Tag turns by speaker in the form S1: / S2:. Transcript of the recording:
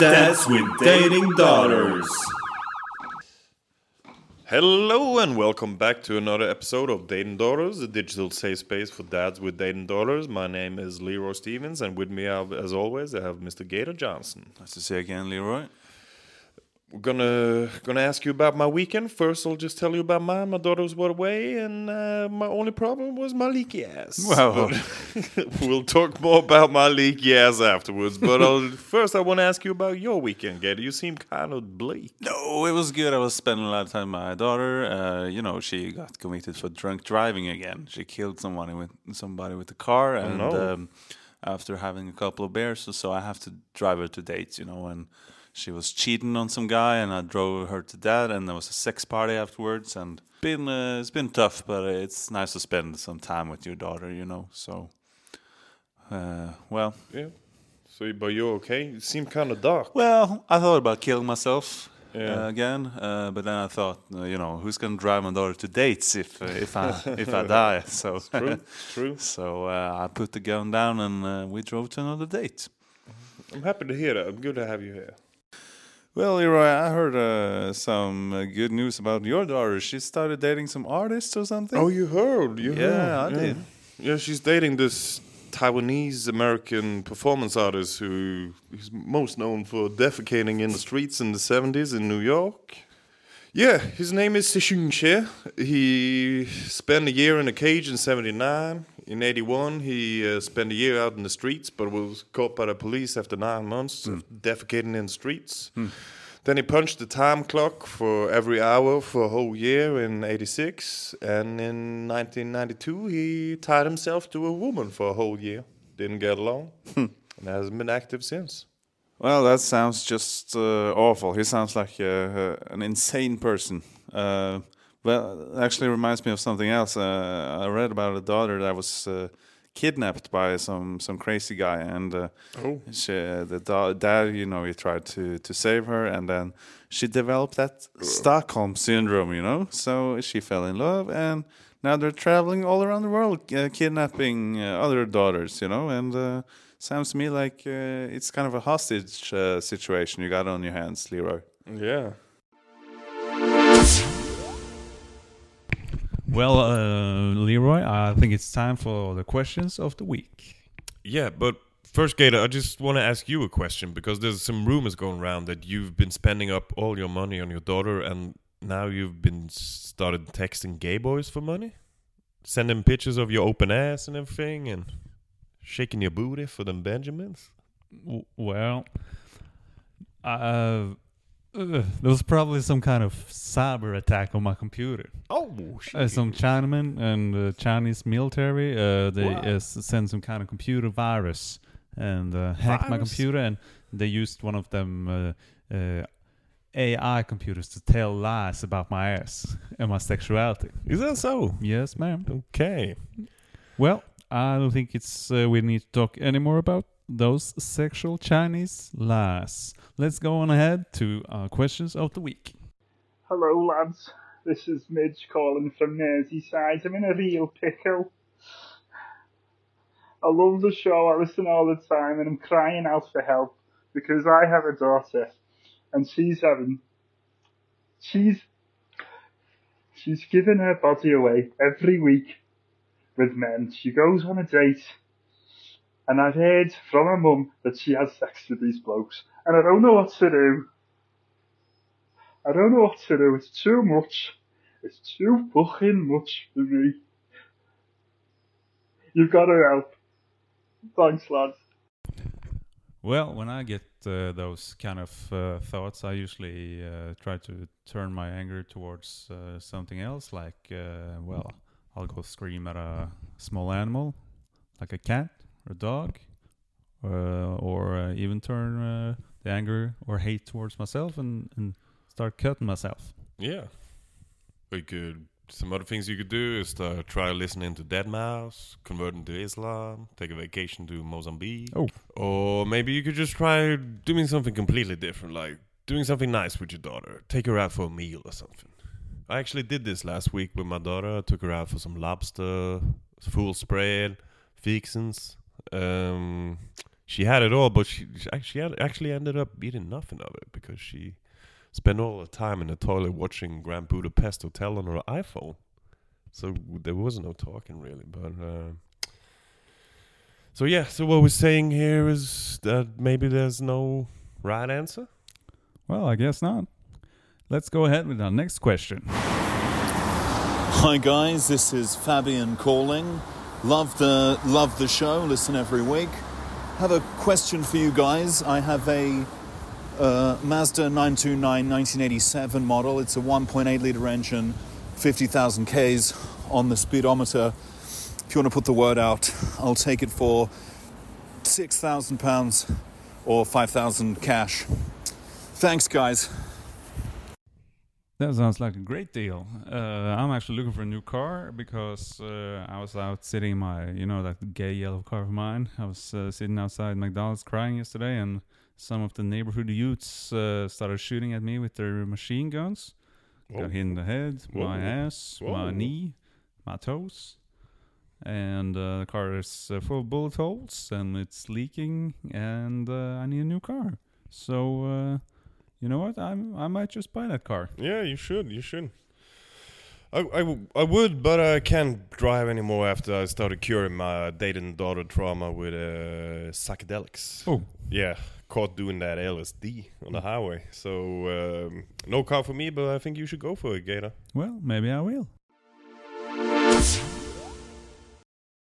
S1: Dads with Dating Daughters.
S2: Hello and welcome back to another episode of Dating Daughters, the digital safe space for dads with dating daughters. My name is Leroy Stevens, and with me, as always, I have Mr. Gator Johnson.
S3: Nice to see you again, Leroy.
S2: We're gonna gonna ask you about my weekend. First, I'll just tell you about mine. My daughters were away, and uh, my only problem was my leaky ass.
S3: Wow.
S2: But we'll talk more about my leaky ass afterwards. But I'll, first, I want to ask you about your weekend, Gator. You seem kind of bleak.
S3: No, it was good. I was spending a lot of time with my daughter. Uh, you know, she got convicted for drunk driving again. She killed somebody with somebody with the car, and
S2: no.
S3: um, after having a couple of beers, so, so I have to drive her to dates. You know, and she was cheating on some guy, and I drove her to that, and there was a sex party afterwards, and been uh, it's been tough, but it's nice to spend some time with your daughter. You know, so. Uh, well,
S2: Yeah. So, but you're okay. You seem kind of dark.
S3: Well, I thought about killing myself
S2: Yeah.
S3: uh, again, uh, but then I thought, uh, you know, who's gonna drive my daughter to dates if uh, if I if I die? So
S2: True. It's true.
S3: so uh, I put the gun down and uh, we drove to another date.
S2: I'm happy to hear that. I'm good to have you here.
S3: Well, Leroy, I heard uh, some uh, good news about your daughter. She started dating some artists or something.
S2: Oh, you heard? You
S3: Yeah,
S2: heard.
S3: I did.
S2: Yeah, she's dating this Taiwanese American performance artist who is most known for defecating in the streets in the 70s in New York. Yeah, his name is Sishun Che. He spent a year in a cage in 79. In 81, he uh, spent a year out in the streets, but was caught by the police after nine months of hmm. defecating in the streets. Hmm. Then he punched the time clock for every hour for a whole year in 86. And in 1992, he tied himself to a woman for a whole year. Didn't get along. Hmm. and hasn't been active since.
S3: Well, that sounds just uh, awful. He sounds like uh, uh, an insane person. Uh, well, it actually reminds me of something else. Uh, I read about a daughter that was uh, kidnapped by some some crazy guy, and uh,
S2: Oh.
S3: she, the da- dad, you know, he tried to to save her, and then she developed that Stockholm syndrome, you know. So she fell in love, and now they're traveling all around the world, uh, kidnapping uh, other daughters, you know, and. Sounds to me like uh, it's kind of a hostage uh, situation you got on your hands, Leroy.
S2: Yeah.
S4: Well, uh, Leroy, I think it's time for the questions of the week.
S2: Yeah, but first, Gator, I just want to ask you a question because there's some rumors going around that you've been spending up all your money on your daughter and now you've been started texting gay boys for money? Sending pictures of your open ass and everything and shaking your booty for them Benjamins?
S4: W- well, uh, uh, there was probably some kind of cyber attack on my computer.
S2: Oh,
S4: Uh, some Chinaman and uh, Chinese military, uh, they
S2: Wow.
S4: uh, sent some kind of computer virus and uh, hacked my computer, and they used one of them uh, uh, AI computers to tell lies about my ass and my sexuality.
S2: Is that so?
S4: Yes, ma'am.
S2: Okay.
S4: Well, I don't think it's uh, we need to talk anymore about those sexual Chinese lies. Let's go on ahead to our questions of the week.
S5: Hello, lads. This is Midge calling from Merseyside. I'm in a real pickle. I love the show, I listen all the time, and I'm crying out for help because I have a daughter and she's having. She's. She's giving her body away every week with men. She goes on a date, and I've heard from her mum that she has sex with these blokes, and I don't know what to do. I don't know what to do. It's too much. It's too fucking much for me. You've got to help. Thanks, lads.
S4: Well, when I get uh, those kind of uh, thoughts, I usually uh, try to turn my anger towards uh, something else. Like, uh, well, I'll go scream at a small animal, like a cat or a dog, uh, or uh, even turn uh, the anger or hate towards myself and, and start cutting myself.
S2: Yeah. We could. Some other things you could do is to try listening to deadmau5, converting to Islam, take a vacation to Mozambique.
S4: Oh.
S2: Or maybe you could just try doing something completely different, like doing something nice with your daughter. Take her out for a meal or something. I actually did this last week with my daughter. I took her out for some lobster, full spread, fixins. Um, she had it all, but she she had actually ended up eating nothing of it because she spent all her time in the toilet watching Grand Budapest Hotel on her iPhone. So there was no talking really, but. Uh, so yeah, so what we're saying here is that maybe there's no right answer.
S4: Well, I guess not. Let's go ahead with our next question.
S6: Hi guys, this is Fabian calling. Love the love the show. Listen every week. Have a question for you guys. I have a uh, Mazda 929 1987 model. It's a 1.8 liter engine, 50,000 k's on the speedometer. If you want to put the word out, I'll take it for 6,000 pounds or 5,000 cash. Thanks, guys.
S4: That sounds like a great deal. Uh, I'm actually looking for a new car because uh, I was out sitting in my, you know, that gay yellow car of mine. I was uh, sitting outside McDonald's crying yesterday, and some of the neighborhood youths uh, started shooting at me with their machine guns.
S2: Whoa.
S4: Got hit in the head, my
S2: Whoa.
S4: ass, my knee, my toes. And uh, the car is uh, full of bullet holes and it's leaking, and uh, I need a new car. So, uh, you know what? I'm, I might just buy that car.
S2: Yeah, you should. You should. I, I, w- I would, but I can't drive anymore after I started curing my dating daughter trauma with uh, psychedelics.
S4: Oh.
S2: Yeah, caught doing that LSD on the highway. So, um, no car for me, but I think you should go for it, Gator.
S4: Well, maybe I will.